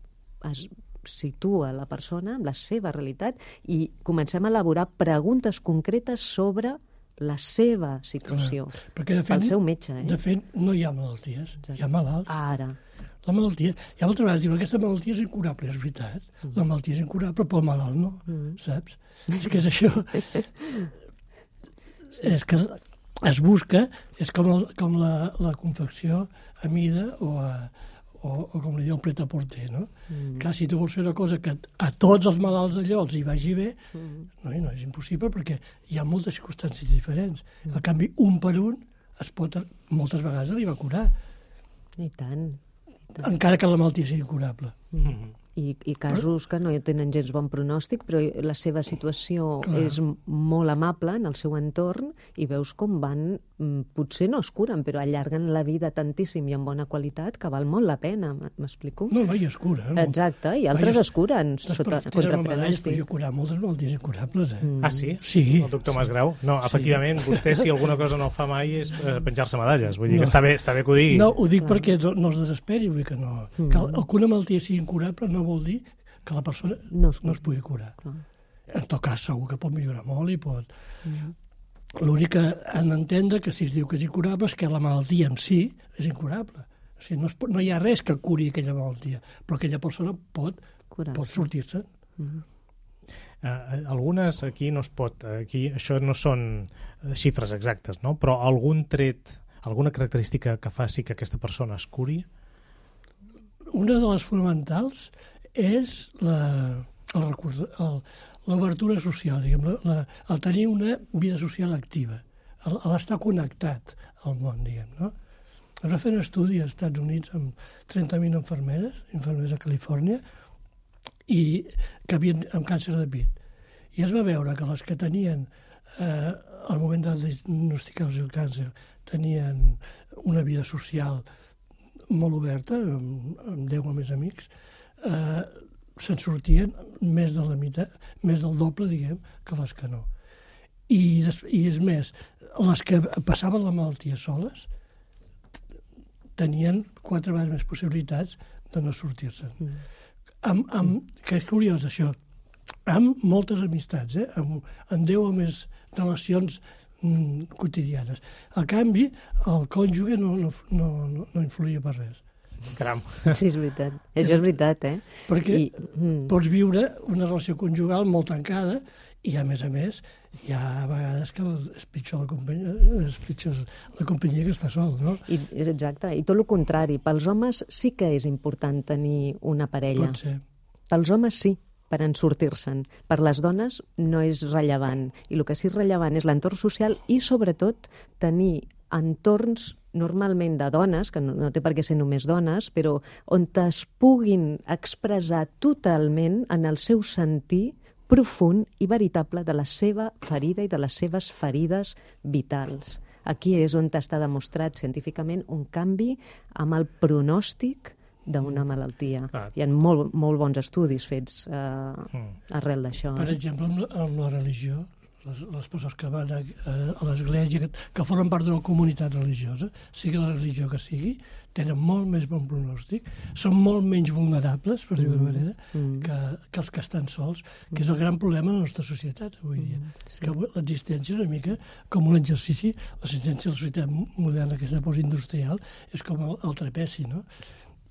S5: es situa la persona amb la seva realitat i comencem a elaborar preguntes concretes sobre la seva situació.
S6: Perquè, de fet,
S5: Pel seu metge, eh?
S6: de fet, no hi ha malalties, hi ha malalts.
S5: Ara.
S6: La malaltia, hi ha vegades diuen aquesta malaltia és incurable, és veritat. La malaltia és incurable, però el malalt no, saps? És que és això. [laughs] és que es busca, és com, el, com la, la confecció a mida o, a, o, o com li diu el pret-a-porter, no? Mm. Que si tu vols fer una cosa que a tots els malalts d'allò els hi vagi bé, mm. no, i no és impossible perquè hi ha moltes circumstàncies diferents. Mm. En canvi, un per un es pot, moltes vegades arribar a curar,
S5: I tant.
S6: encara que la malaltia sigui curable.
S2: Mm.
S5: I, I casos que no tenen gens bon pronòstic, però la seva situació
S6: Clar.
S5: és molt amable en el seu entorn i veus com van, potser no es curen, però allarguen la vida tantíssim i amb bona qualitat que val molt la pena, m'explico?
S6: No, no, i es cura. No?
S5: Exacte, i altres es curen sota, contra pronòstic.
S6: curat moltes malalties incurables, eh?
S2: Ah, sí?
S6: Sí.
S2: El doctor Masgrau? No, efectivament, vostè si alguna cosa no fa mai és eh, penjar-se medalles. Vull dir
S6: No.
S2: que està bé, està bé que ho digui.
S6: No, ho dic perquè no, no es desesperi, vull dir que no...
S5: Mm.
S6: Que, el, que una malaltia sigui incurable no vol dir que la persona
S5: No es
S6: no es pugui curar.
S5: Clar.
S6: En tot cas, segur que pot millorar molt i pot...
S5: Mm.
S6: L'únic que han d'entendre que si es diu que és incurable és que la malaltia en si és incurable. O sigui, no, es pot, no hi ha res que curi aquella malaltia, però aquella persona pot,
S5: Curar.
S6: pot sortir-se.
S2: Eh, algunes aquí no es pot, aquí això no són eh, xifres exactes, no? però algun tret, alguna característica que faci que aquesta persona es curi?
S6: Una de les fonamentals és la, el el- l'obertura social, diguem, la, la, el tenir una vida social activa, l'estar connectat al món, diguem, no? Es va fer un estudi als Estats Units amb 30.000 infermeres, infermeres a Califòrnia, i que havien amb càncer de pit. I es va veure que les que tenien, eh, al moment de diagnosticar-los el càncer, tenien una vida social molt oberta, amb, amb 10 o més amics, eh, se'n sortien més de la meitat, més del doble, diguem, que les que no. I, I és més, les que passaven la malaltia soles tenien quatre vegades més possibilitats de no sortir-se'n. Mm. Amb, amb, que és curiós això, amb moltes amistats, eh? amb, amb 10 o més relacions mm, quotidianes. A canvi, el cònjuge no, no, no, no influïa per res.
S2: Caram.
S5: Sí, és veritat. Això és veritat, eh?
S6: Perquè
S5: I, mm,
S6: pots viure una relació conjugal molt tancada i, a més a més, hi ha vegades que és pitjor la companyia, és pitjor la companyia que està sol, no?
S5: i, és exacte. I tot el contrari. Pels homes sí que és important tenir una parella.
S6: Pot ser.
S5: Pels homes sí, per en sortir-se'n. Per les dones no és rellevant. I el que sí és rellevant és l'entorn social i, sobretot, tenir entorns normalment de dones, que no, no té per què ser només dones, però on es puguin expressar totalment en el seu sentir profund i veritable de la seva ferida i de les seves ferides vitals. Aquí és on està demostrat científicament un canvi amb el pronòstic d'una malaltia.
S2: Clar.
S5: Hi ha molt, molt bons estudis fets eh,
S2: Mm.
S5: arrel d'això.
S6: Per
S5: eh?
S6: exemple, amb la, amb la religió, les, les persones que van a, a l'església, que, que formen part d'una comunitat religiosa, sigui la religió que sigui, tenen molt més bon pronòstic, són molt menys vulnerables, per dir-ho manera,
S5: mm.
S6: que, que els que estan sols, que és el gran problema de la nostra societat avui dia.
S5: sí.
S6: Que l'existència és una mica com un exercici, l'existència de la societat moderna, aquesta postindustrial, és com el, el trapeci, no?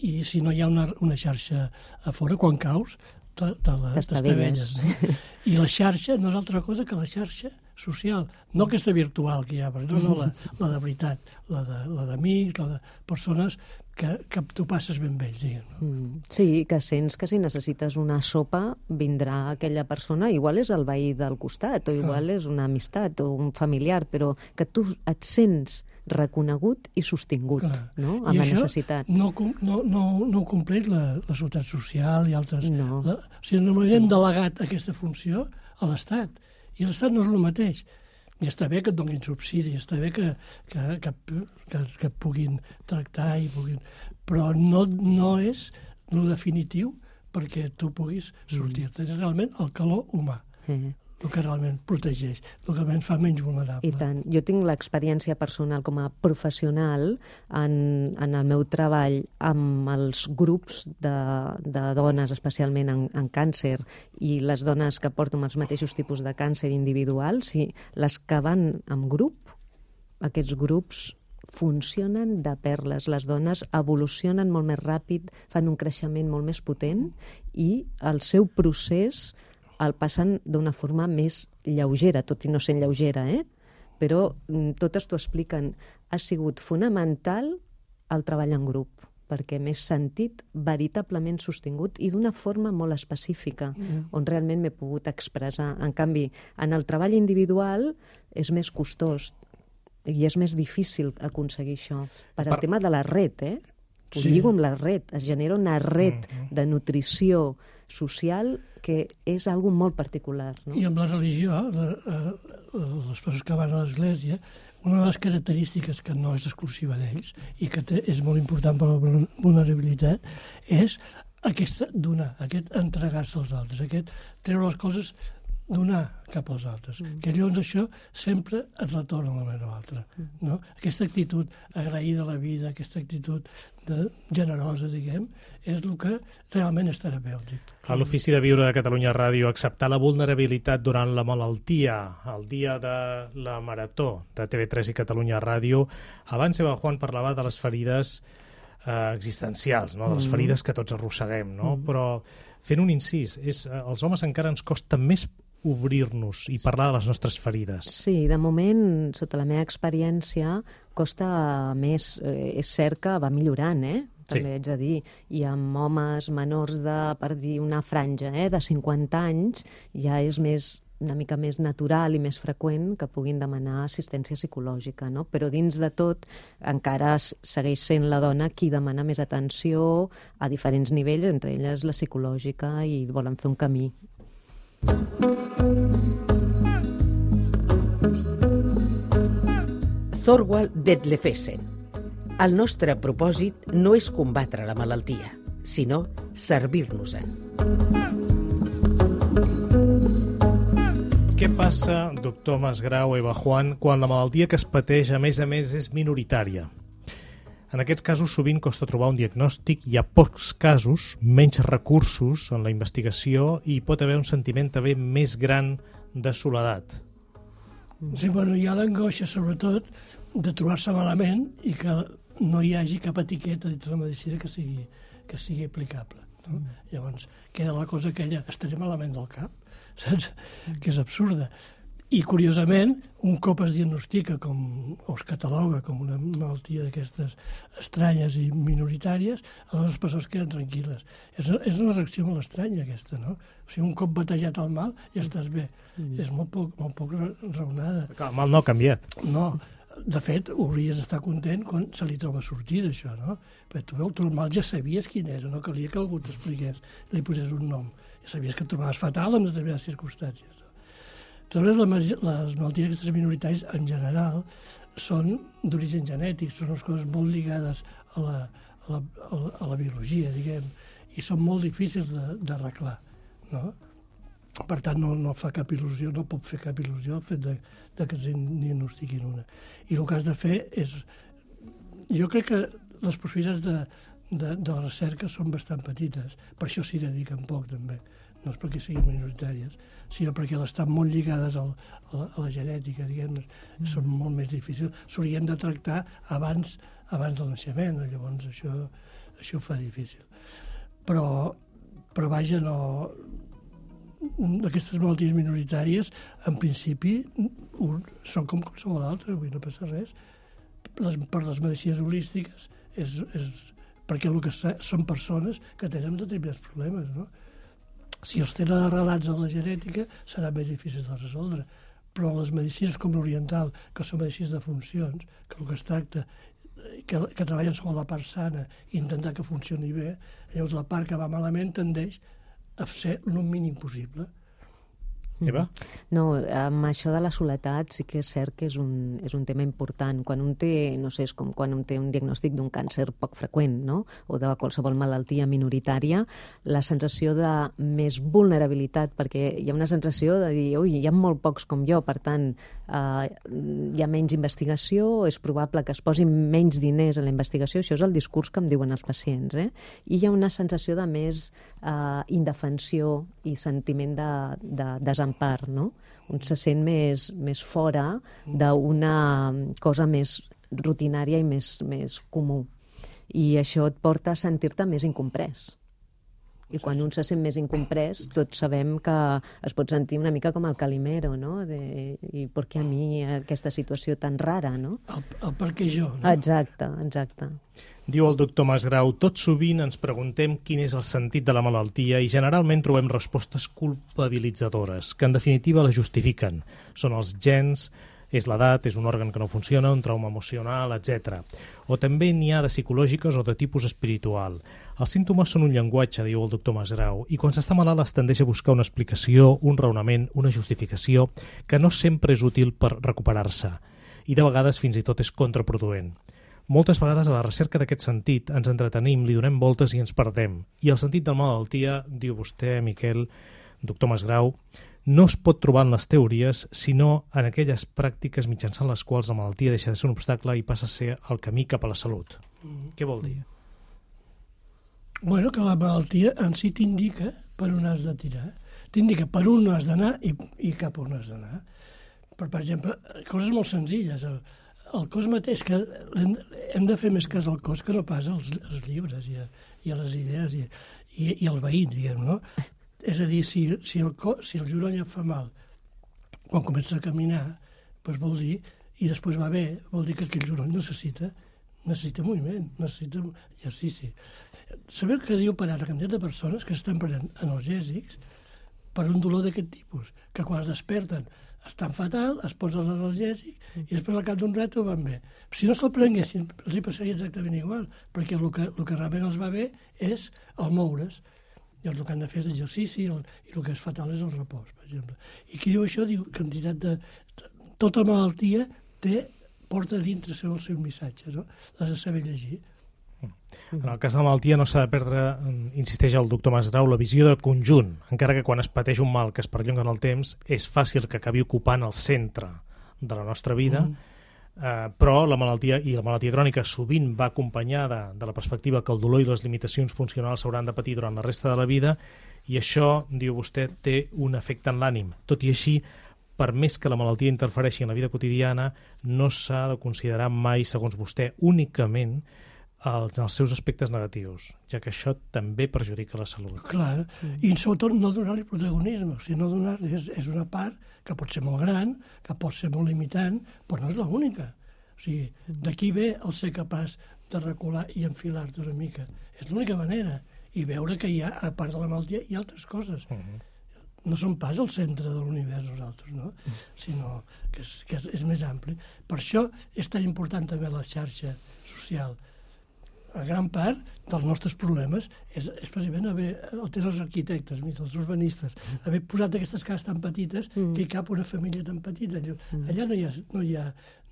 S6: I si no hi ha una, una xarxa a fora, quan caus, te, te la-. No? I la xarxa no és altra cosa que la xarxa social, no aquesta virtual que hi ha, però no, no la, la de veritat, la d'amics, la, la de persones que, que tu passes ben vells, diguem. No? Mm,
S5: sí, que sents que si necessites una sopa vindrà aquella persona, igual és el veí del costat, o igual Clar. és una amistat o un familiar, però que tu et sents reconegut i sostingut, Clar. no?, amb I la necessitat.
S6: no, no, no, no ho compleix la, la societat social i altres... No. La, o sigui, només hem delegat aquesta funció a l'Estat, i l'Estat no és el mateix. I està bé que et donin subsidi, està bé que, que, que, que, que puguin tractar, i puguin... però no, no és el definitiu perquè tu puguis sortir-te. És realment el calor humà. Mm el que realment protegeix, el que realment fa menys vulnerable.
S5: I tant. Jo tinc l'experiència personal com a professional en, en el meu treball amb els grups de, de dones, especialment en, en càncer, i les dones que porten els mateixos tipus de càncer individuals, i les que van en grup, aquests grups funcionen de perles. Les dones evolucionen molt més ràpid, fan un creixement molt més potent i el seu procés el passen d'una forma més lleugera, tot i no sent lleugera, eh? però mm, totes t'ho expliquen. Ha sigut fonamental el treball en grup perquè m'he sentit veritablement sostingut i d'una forma molt específica, mm. on realment m'he pogut expressar. En canvi, en el treball individual és més costós i és més difícil aconseguir això. Per al per... tema de la red, eh? Ho sí. lligo amb la red. Es genera una red mm -hmm. de nutrició social que és algo molt particular. No?
S6: I amb la religió, eh, les persones que van a l'església, una de les característiques que no és exclusiva d'ells i que té, és molt important per la vulnerabilitat és aquesta donar, aquest entregar-se als altres, aquest treure les coses donar cap als altres. Mm. Que llavors això sempre et retorna de manera o altra. Mm. No? Aquesta actitud agraïda a la vida, aquesta actitud de, generosa, diguem, és el que realment és terapèutic.
S2: A l'Ofici de Viure de Catalunya Ràdio, acceptar la vulnerabilitat durant la malaltia, el dia de la marató de TV3 i Catalunya Ràdio. Abans Eva Juan parlava de les ferides eh, existencials, no? de les mm. ferides que tots arrosseguem, no? Mm. però fent un incís, és, eh, els homes encara ens costa més obrir-nos i parlar de les nostres ferides?
S5: Sí, de moment, sota la meva experiència, costa més. Eh, és cert que va millorant, eh? també sí. haig de dir, i amb homes menors de, per dir una franja, eh, de 50 anys, ja és més una mica més natural i més freqüent que puguin demanar assistència psicològica, no? Però dins de tot encara segueix sent la dona qui demana més atenció a diferents nivells, entre elles la psicològica, i volen fer un camí
S3: Thorwald Detlefessen. El nostre propòsit no és combatre la malaltia, sinó servir-nos-en.
S2: Què passa, doctor Masgrau, Eva Juan, quan la malaltia que es pateix, a més a més, és minoritària? En aquests casos sovint costa trobar un diagnòstic, hi ha pocs casos, menys recursos en la investigació i pot haver un sentiment també més gran de soledat.
S6: Sí, bueno, hi ha l'angoixa, sobretot, de trobar-se malament i que no hi hagi cap etiqueta dins la medicina que sigui, que sigui aplicable. No? Mm. Llavors, queda la cosa aquella, estaré malament del cap, [laughs] saps? Mm. Que és absurda. I, curiosament, un cop es diagnostica com, o es cataloga com una malaltia d'aquestes estranyes i minoritàries, aleshores les persones queden tranquil·les. És, és una reacció molt estranya, aquesta, no? O sigui, un cop batejat el mal, ja estàs bé. Mm. És molt poc, molt poc raonada.
S2: El mal no ha canviat.
S6: No, de fet, hauries d'estar content quan se li troba sortida, això, no? Perquè tu, tu el mal ja sabies quin era, no calia que algú t'expliqués, li posés un nom. Ja sabies que et trobaves fatal en determinades circumstàncies. Aleshores, les, malalties aquestes minoritàries, en general, són d'origen genètic, són les coses molt lligades a la, a la, a la, a la biologia, diguem, i són molt difícils d'arreglar, no? Per tant, no, no fa cap il·lusió, no pot fer cap il·lusió el fet de, de que es diagnostiquin una. I el que has de fer és... Jo crec que les possibilitats de, de, de la recerca són bastant petites, per això s'hi dediquen poc, també no és perquè siguin minoritàries, sinó perquè estan molt lligades al, a, la, a la genètica, diguem mm. són molt més difícils. S'haurien de tractar abans, abans del naixement, llavors això, això ho fa difícil. Però, però vaja, no, aquestes malalties minoritàries, en principi, un, són com qualsevol altre, avui no passa res. Les, per les medicines holístiques és, és perquè el que són persones que tenen determinats problemes, no? Si els tenen arrelats en la genètica, serà més difícil de resoldre. Però les medicines com l'oriental, que són medicines de funcions, que el que es tracta que, que treballen sobre la part sana i intentar que funcioni bé, llavors la part que va malament tendeix a ser el mínim possible.
S2: Eva?
S5: No, amb això de la soledat sí que és cert que és un, és un tema important. Quan un té, no sé, és com quan un té un diagnòstic d'un càncer poc freqüent, no?, o de qualsevol malaltia minoritària, la sensació de més vulnerabilitat, perquè hi ha una sensació de dir, ui, hi ha molt pocs com jo, per tant, eh, hi ha menys investigació, és probable que es posin menys diners en la investigació, això és el discurs que em diuen els pacients, eh? I hi ha una sensació de més eh, indefensió i sentiment de, de desempar, no? Un se sent més, més fora d'una cosa més rutinària i més, més comú. I això et porta a sentir-te més incomprès. I quan un se sent més incomprès, tots sabem que es pot sentir una mica com el Calimero, no? De, I per què a mi aquesta situació tan rara, no?
S6: El, el per què jo, no?
S5: Exacte, exacte.
S2: Diu el doctor Masgrau, tot sovint ens preguntem quin és el sentit de la malaltia i generalment trobem respostes culpabilitzadores, que en definitiva la justifiquen. Són els gens, és l'edat, és un òrgan que no funciona, un trauma emocional, etc. O també n'hi ha de psicològiques o de tipus espiritual. Els símptomes són un llenguatge, diu el doctor Masgrau, i quan s'està malalt es tendeix a buscar una explicació, un raonament, una justificació, que no sempre és útil per recuperar-se, i de vegades fins i tot és contraproduent. Moltes vegades a la recerca d'aquest sentit ens entretenim, li donem voltes i ens perdem. I el sentit del malaltia, diu vostè, Miquel, doctor Masgrau, no es pot trobar en les teories, sinó en aquelles pràctiques mitjançant les quals la malaltia deixa de ser un obstacle i passa a ser el camí cap a la salut. Mm. Què vol dir?
S6: Bueno, que la malaltia en si t'indica per on has de tirar. T'indica per on has d'anar i, i cap on has d'anar. Per, per exemple, coses molt senzilles. El, el cos mateix, que hem, hem de fer més cas al cos que no pas als, als llibres i a, i a les idees i, i, i al veí, diguem, no? És a dir, si, si, el, cos, si el genoll et fa mal quan comença a caminar, doncs vol dir, i després va bé, vol dir que aquell genoll necessita necessita moviment, necessita exercici. Sabeu que diu per ara quantitat de persones que estan prenent analgèsics per un dolor d'aquest tipus, que quan es desperten estan fatal, es posen l'analgèsic i després al cap d'un rato van bé. Si no se'l prenguessin, els hi passaria exactament igual, perquè el que, el que realment els va bé és el moure's. I el que han de fer és exercici el, i el que és fatal és el repòs, per exemple. I qui diu això diu que entitat de... Tota malaltia té, porta dintre seu el seu missatge, no? L'has de saber llegir.
S2: En el cas de la malaltia no s'ha de perdre, insisteix el doctor Masdrau, la visió de conjunt, encara que quan es pateix un mal que es perllonga en el temps, és fàcil que acabi ocupant el centre de la nostra vida, mm. eh, però la malaltia i la malaltia crònica sovint va acompanyada de la perspectiva que el dolor i les limitacions funcionals s'hauran de patir durant la resta de la vida i això, diu vostè, té un efecte en l'ànim. Tot i així, per més que la malaltia interfereixi en la vida quotidiana, no s'ha de considerar mai, segons vostè, únicament els, els seus aspectes negatius, ja que això també perjudica la salut.
S6: Clar, mm. i sobretot no donar-li protagonisme, o sigui, no donar-li, és, és una part que pot ser molt gran, que pot ser molt limitant, però no és l'única. O sigui, mm. d'aquí ve el ser capaç de recular i enfilar-te una mica. És l'única manera. I veure que hi ha, a part de la malaltia, hi ha altres coses. Mm -hmm. No som pas el centre de l'univers nosaltres, no? Sinó que, és, que és, és més ampli. Per això és tan important també la xarxa social, a gran part dels nostres problemes és, és precisament haver, el tenen els arquitectes, els urbanistes, haver posat aquestes cases tan petites mm. que hi cap una família tan petita. Allò, mm. Allà no hi, ha, no, hi ha,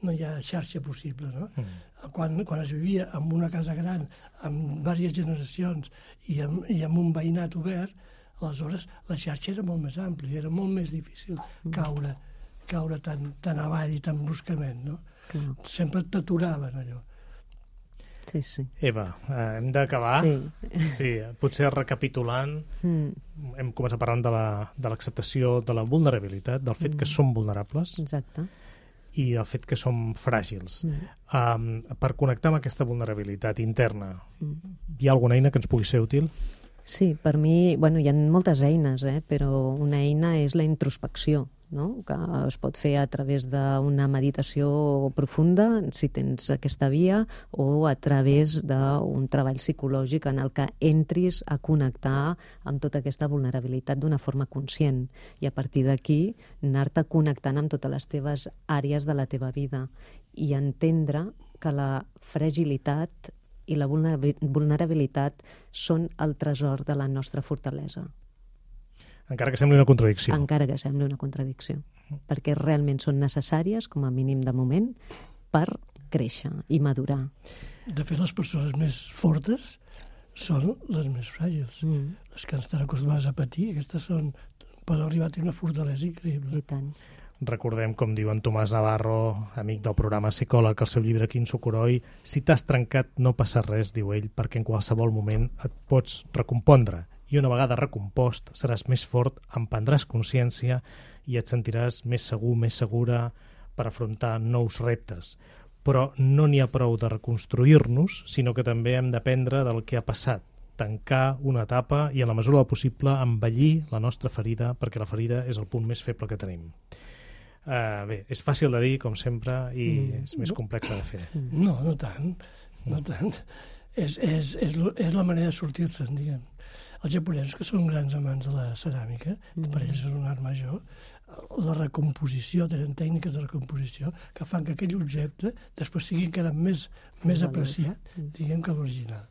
S6: no hi ha xarxa possible. No? Mm. Quan, quan es vivia en una casa gran, amb diverses generacions i amb, i amb un veïnat obert, aleshores la xarxa era molt més àmplia, era molt més difícil caure, caure tan, tan avall i tan bruscament. No? Mm. Sempre t'aturaven allò.
S5: Sí, sí.
S2: Eva, eh, hem d'acabar.
S5: Sí.
S2: sí. Potser recapitulant, mm. hem començat parlant de l'acceptació la, de, de la vulnerabilitat, del fet mm. que som vulnerables.
S5: Exacte
S2: i el fet que som fràgils. Mm. Um, per connectar amb aquesta vulnerabilitat interna, mm. hi ha alguna eina que ens pugui ser útil?
S5: Sí, per mi, bueno, hi ha moltes eines, eh? però una eina és la introspecció. no? que es pot fer a través d'una meditació profunda, si tens aquesta via, o a través d'un treball psicològic en el que entris a connectar amb tota aquesta vulnerabilitat d'una forma conscient i a partir d'aquí anar-te connectant amb totes les teves àrees de la teva vida i entendre que la fragilitat i la vulnerabilitat són el tresor de la nostra fortalesa.
S2: Encara que sembli una contradicció.
S5: Encara que sembli una contradicció. Perquè realment són necessàries, com a mínim de moment, per créixer i madurar.
S6: De fet, les persones més fortes són les més fràgils. Mm. Les que estan acostumades a patir, aquestes són, poden arribar a tenir una fortalesa increïble.
S5: I tant.
S2: Recordem, com diu en Tomàs Navarro, amic del programa Psicòleg, el seu llibre Quin Socoroi, si t'has trencat no passa res, diu ell, perquè en qualsevol moment et pots recompondre i una vegada recompost seràs més fort, en prendràs consciència i et sentiràs més segur, més segura per afrontar nous reptes. Però no n'hi ha prou de reconstruir-nos, sinó que també hem d'aprendre del que ha passat, tancar una etapa i, a la mesura del possible, envellir la nostra ferida, perquè la ferida és el punt més feble que tenim. Uh, bé, és fàcil de dir, com sempre, i mm. és més complex de fer.
S6: No, no tant, no tant. És, és, és, és la manera de sortir-se'n, diguem. Els japonesos, que són grans amants de la ceràmica, mm. per ells és un art major, la recomposició, tenen tècniques de recomposició que fan que aquell objecte després sigui encara més, més apreciat, mm. diguem, que l'original.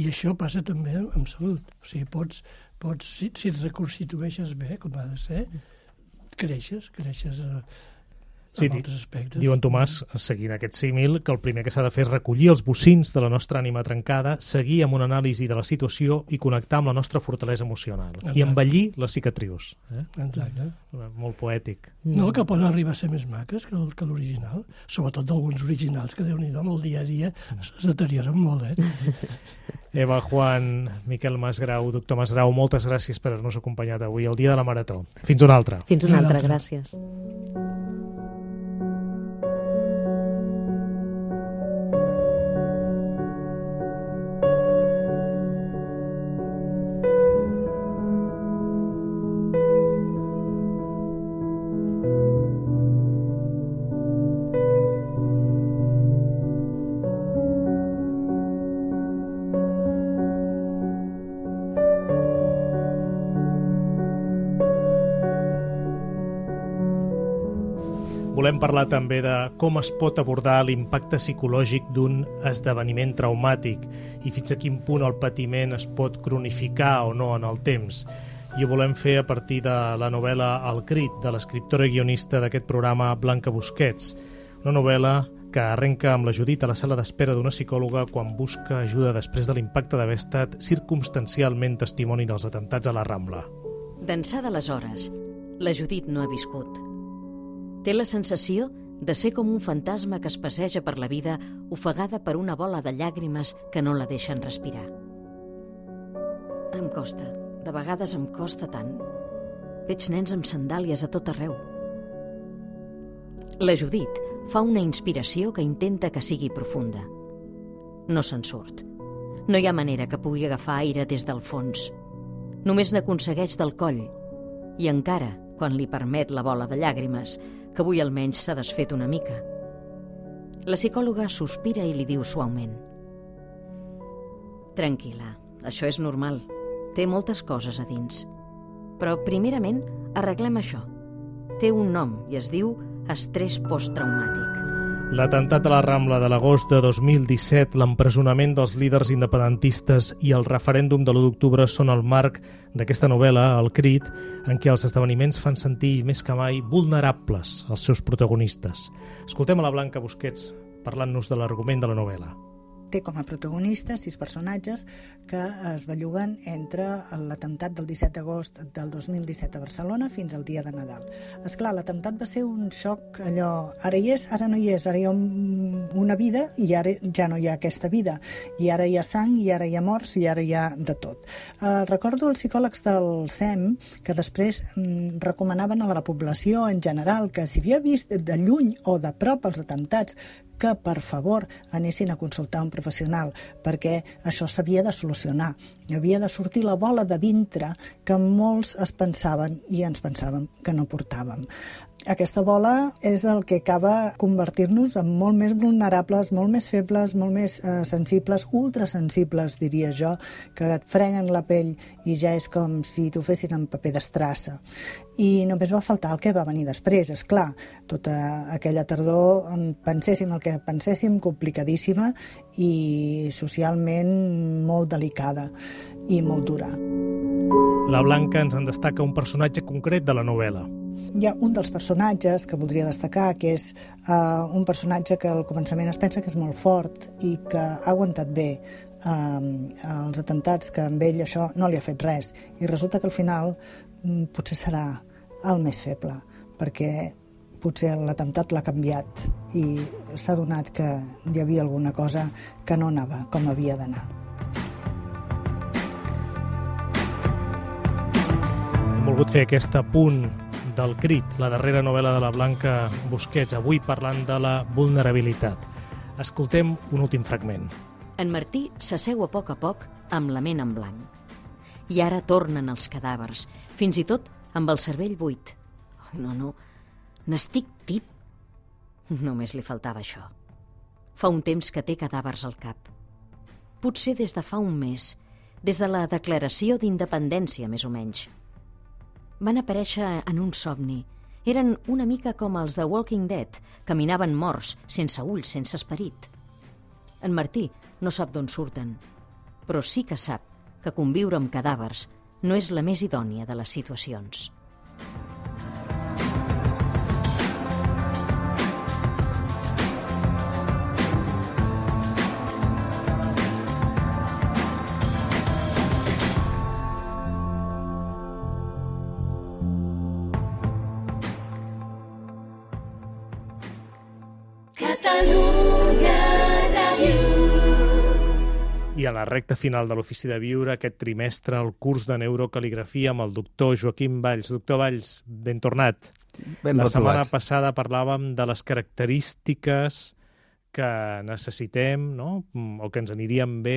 S6: I això passa també amb, salut. O sigui, pots, pots si, si et reconstitueixes bé, com ha de ser, creixes, creixes
S2: Sí, en altres aspectes. Diu en Tomàs, seguint aquest símil, que el primer que s'ha de fer és recollir els bocins de la nostra ànima trencada, seguir amb una anàlisi de la situació i connectar amb la nostra fortalesa emocional. Exacte. I embellir les cicatrius. Eh?
S6: Exacte.
S2: Molt poètic.
S6: No, que poden arribar a ser més maques que, que l'original. Sobretot d'alguns originals que, déu nhi amb el dia a dia es deterioren molt, eh? [laughs]
S2: Eva, Juan, Miquel Masgrau, doctor Masgrau, moltes gràcies per haver-nos acompanyat avui, el dia de la Marató. Fins una altra.
S5: Fins una altra, gràcies.
S2: Volem parlar també de com es pot abordar l'impacte psicològic d'un esdeveniment traumàtic i fins a quin punt el patiment es pot cronificar o no en el temps. I ho volem fer a partir de la novel·la El crit, de l'escriptora guionista d'aquest programa Blanca Busquets, una novel·la que arrenca amb la Judit a la sala d'espera d'una psicòloga quan busca ajuda després de l'impacte d'haver estat circumstancialment testimoni dels atentats a la Rambla.
S7: D'ençà d'aleshores, la Judit no ha viscut. Té la sensació de ser com un fantasma que es passeja per la vida ofegada per una bola de llàgrimes que no la deixen respirar. Em costa, de vegades em costa tant. Veig nens amb sandàlies a tot arreu. La Judit fa una inspiració que intenta que sigui profunda. No se'n surt. No hi ha manera que pugui agafar aire des del fons. Només n'aconsegueix del coll. I encara, quan li permet la bola de llàgrimes, que avui almenys s'ha desfet una mica. La psicòloga sospira i li diu suaument. Tranquil·la, això és normal. Té moltes coses a dins. Però, primerament, arreglem això. Té un nom i es diu estrès posttraumàtic.
S2: L'atemptat de la Rambla de l'agost de 2017, l'empresonament dels líders independentistes i el referèndum de l'1 d'octubre són el marc d'aquesta novel·la, El Crit, en què els esdeveniments fan sentir més que mai vulnerables els seus protagonistes. Escoltem a la Blanca Busquets parlant-nos de l'argument de la novel·la
S8: té com a protagonistes sis personatges que es belluguen entre l'atemptat del 17 d'agost del 2017 a Barcelona fins al dia de Nadal. És clar, l'atemptat va ser un xoc allò, ara hi és, ara no hi és, ara hi ha una vida i ara ja no hi ha aquesta vida, i ara hi ha sang, i ara hi ha morts, i ara hi ha de tot. Eh, recordo els psicòlegs del SEM que després mm, recomanaven a la població en general que si havia vist de lluny o de prop els atemptats que, per favor, anessin a consultar un professional, perquè això s'havia de solucionar. Havia de sortir la bola de dintre que molts es pensaven i ens pensàvem que no portàvem. Aquesta bola és el que acaba convertir-nos en molt més vulnerables, molt més febles, molt més eh, sensibles, ultrasensibles, diria jo, que et freguen la pell i ja és com si t'ho fessin en paper d'estrassa. I només va faltar el que va venir després, és clar. Tota aquella tardor penséssim el que penséssim, complicadíssima i socialment molt delicada i molt dura.
S2: La Blanca ens en destaca un personatge concret de la novel·la,
S8: hi ha un dels personatges que voldria destacar, que és uh, un personatge que al començament es pensa que és molt fort i que ha aguantat bé uh, els atentats, que amb ell això no li ha fet res. I resulta que al final um, potser serà el més feble, perquè potser l'atemptat l'ha canviat i s'ha donat que hi havia alguna cosa que no anava com havia d'anar.
S2: Volgut fer aquest apunt del Crit, la darrera novel·la de la Blanca Busquets, avui parlant de la vulnerabilitat. Escoltem un últim fragment.
S7: En Martí s'asseu a poc a poc amb la ment en blanc. I ara tornen els cadàvers, fins i tot amb el cervell buit. Oh, no, no, n'estic tip. Només li faltava això. Fa un temps que té cadàvers al cap. Potser des de fa un mes, des de la declaració d'independència, més o menys van aparèixer en un somni. Eren una mica com els de Walking Dead, caminaven morts, sense ulls, sense esperit. En Martí no sap d'on surten, però sí que sap que conviure amb cadàvers no és la més idònia de les situacions.
S2: I a la recta final de l'Ofici de Viure, aquest trimestre, el curs de neurocaligrafia amb el doctor Joaquim Valls. Doctor Valls, ben tornat.
S9: Ben
S2: la
S9: retrobat.
S2: setmana passada parlàvem de les característiques que necessitem no? o que ens anirien bé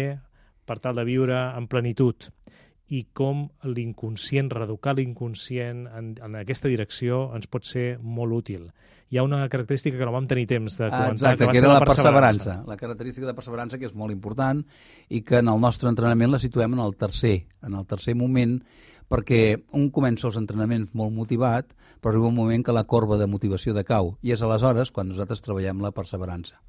S2: per tal de viure en plenitud i com l'inconscient, reeducar l'inconscient en, en aquesta direcció ens pot ser molt útil. Hi ha una característica que no vam tenir temps de comentar,
S9: Exacte,
S2: que va
S9: que
S2: ser
S9: era
S2: la
S9: la
S2: perseverança.
S9: perseverança. La característica de perseverança que és molt important i que en el nostre entrenament la situem en el tercer, en el tercer moment, perquè un comença els entrenaments molt motivat, però arriba un moment que la corba de motivació decau, i és aleshores quan nosaltres treballem la perseverança.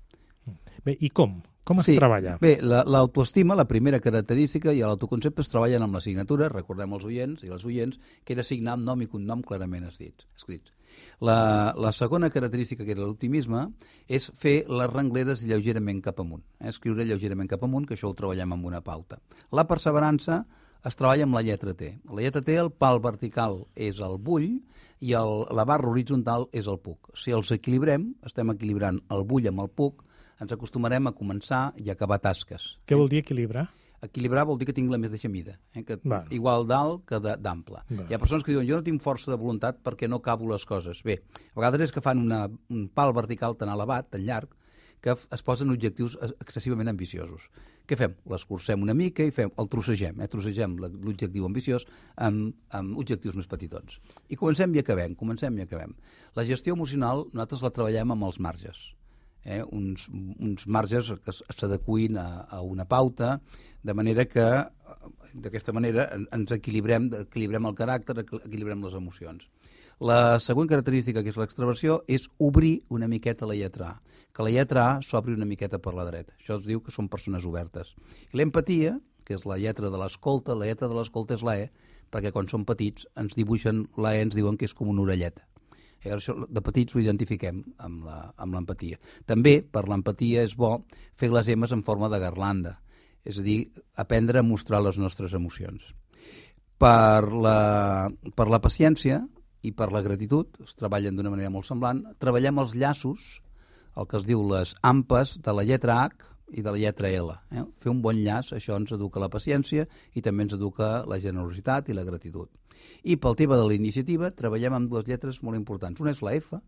S2: Bé, i com? Com es
S9: Sí,
S2: treballa?
S9: Bé, la- l'autoestima, la, la primera característica i l'autoconcepte es treballen amb la signatura, recordem els oients i els oients, que era signar amb nom i cognom clarament escrits. escrits. La, la segona característica, que era l'optimisme, és fer les rengleres lleugerament cap amunt, eh? escriure lleugerament cap amunt, que això ho treballem amb una pauta. La perseverança es treballa amb la lletra T. La lletra T, el pal vertical és el bull i el, la barra horitzontal és el puc. Si els equilibrem, estem equilibrant el bull amb el puc, ens acostumarem a començar i acabar tasques.
S2: Què vol dir equilibrar?
S9: Equilibrar vol dir que tinc la mateixa mida, eh? que
S2: Val.
S9: igual d'alt que d'ample. Hi ha persones que diuen jo no tinc força de voluntat perquè no acabo les coses. Bé, a vegades és que fan una, un pal vertical tan elevat, tan llarg, que es posen objectius ex- excessivament ambiciosos. Què fem? L'escurcem una mica i fem, el trossegem, eh? trossegem l'objectiu ambiciós amb, amb objectius més petitons. I comencem i acabem, comencem i acabem. La gestió emocional nosaltres la treballem amb els marges eh, uns, uns marges que s'adecuïn a, a una pauta, de manera que eh, d'aquesta manera en- ens equilibrem, equilibrem el caràcter, equi- equilibrem les emocions. La següent característica, que és l'extraversió, és obrir una miqueta la lletra A, que la lletra A s'obri una miqueta per la dreta. Això es diu que són persones obertes. I l'empatia, que és la lletra de l'escolta, la lletra de l'escolta és la E, perquè quan som petits ens dibuixen la E, ens diuen que és com una orelleta. I això de petits ho identifiquem amb l'empatia. També, per l'empatia, és bo fer les emes en forma de garlanda, és a dir, aprendre a mostrar les nostres emocions. Per la, per la paciència i per la gratitud, es treballen d'una manera molt semblant, treballem els llaços, el que es diu les ampes de la lletra H i de la lletra L. Eh? Fer un bon llaç, això ens educa la paciència i també ens educa la generositat i la gratitud. I pel tema de la iniciativa treballem amb dues lletres molt importants. Una és la F.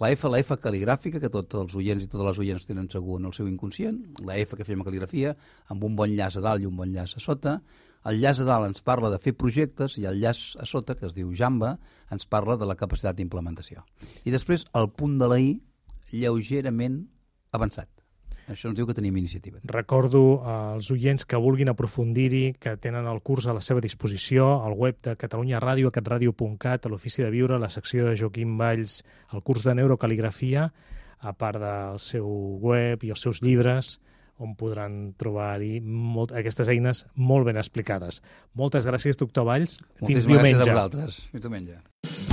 S9: La F, la F cal·ligràfica, que tots els oients i totes les oients tenen segur en el seu inconscient, la F que fem a cal·ligrafia, amb un bon llaç a dalt i un bon llaç a sota. El llaç a dalt ens parla de fer projectes i el llaç a sota, que es diu Jamba, ens parla de la capacitat d'implementació. I després el punt de la I, lleugerament avançat. Això ens diu que tenim iniciativa.
S2: Recordo als oients que vulguin aprofundir-hi, que tenen el curs a la seva disposició, al web de Catalunya Ràdio, catradio.cat, a l'Ofici de Viure, a la secció de Joaquim Valls, el curs de neurocaligrafia, a part del seu web i els seus llibres, on podran trobar-hi aquestes eines molt ben explicades. Moltes gràcies, doctor Valls.
S9: Moltíssimes
S2: Fins diumenge.
S9: gràcies a vosaltres. Fins diumenge.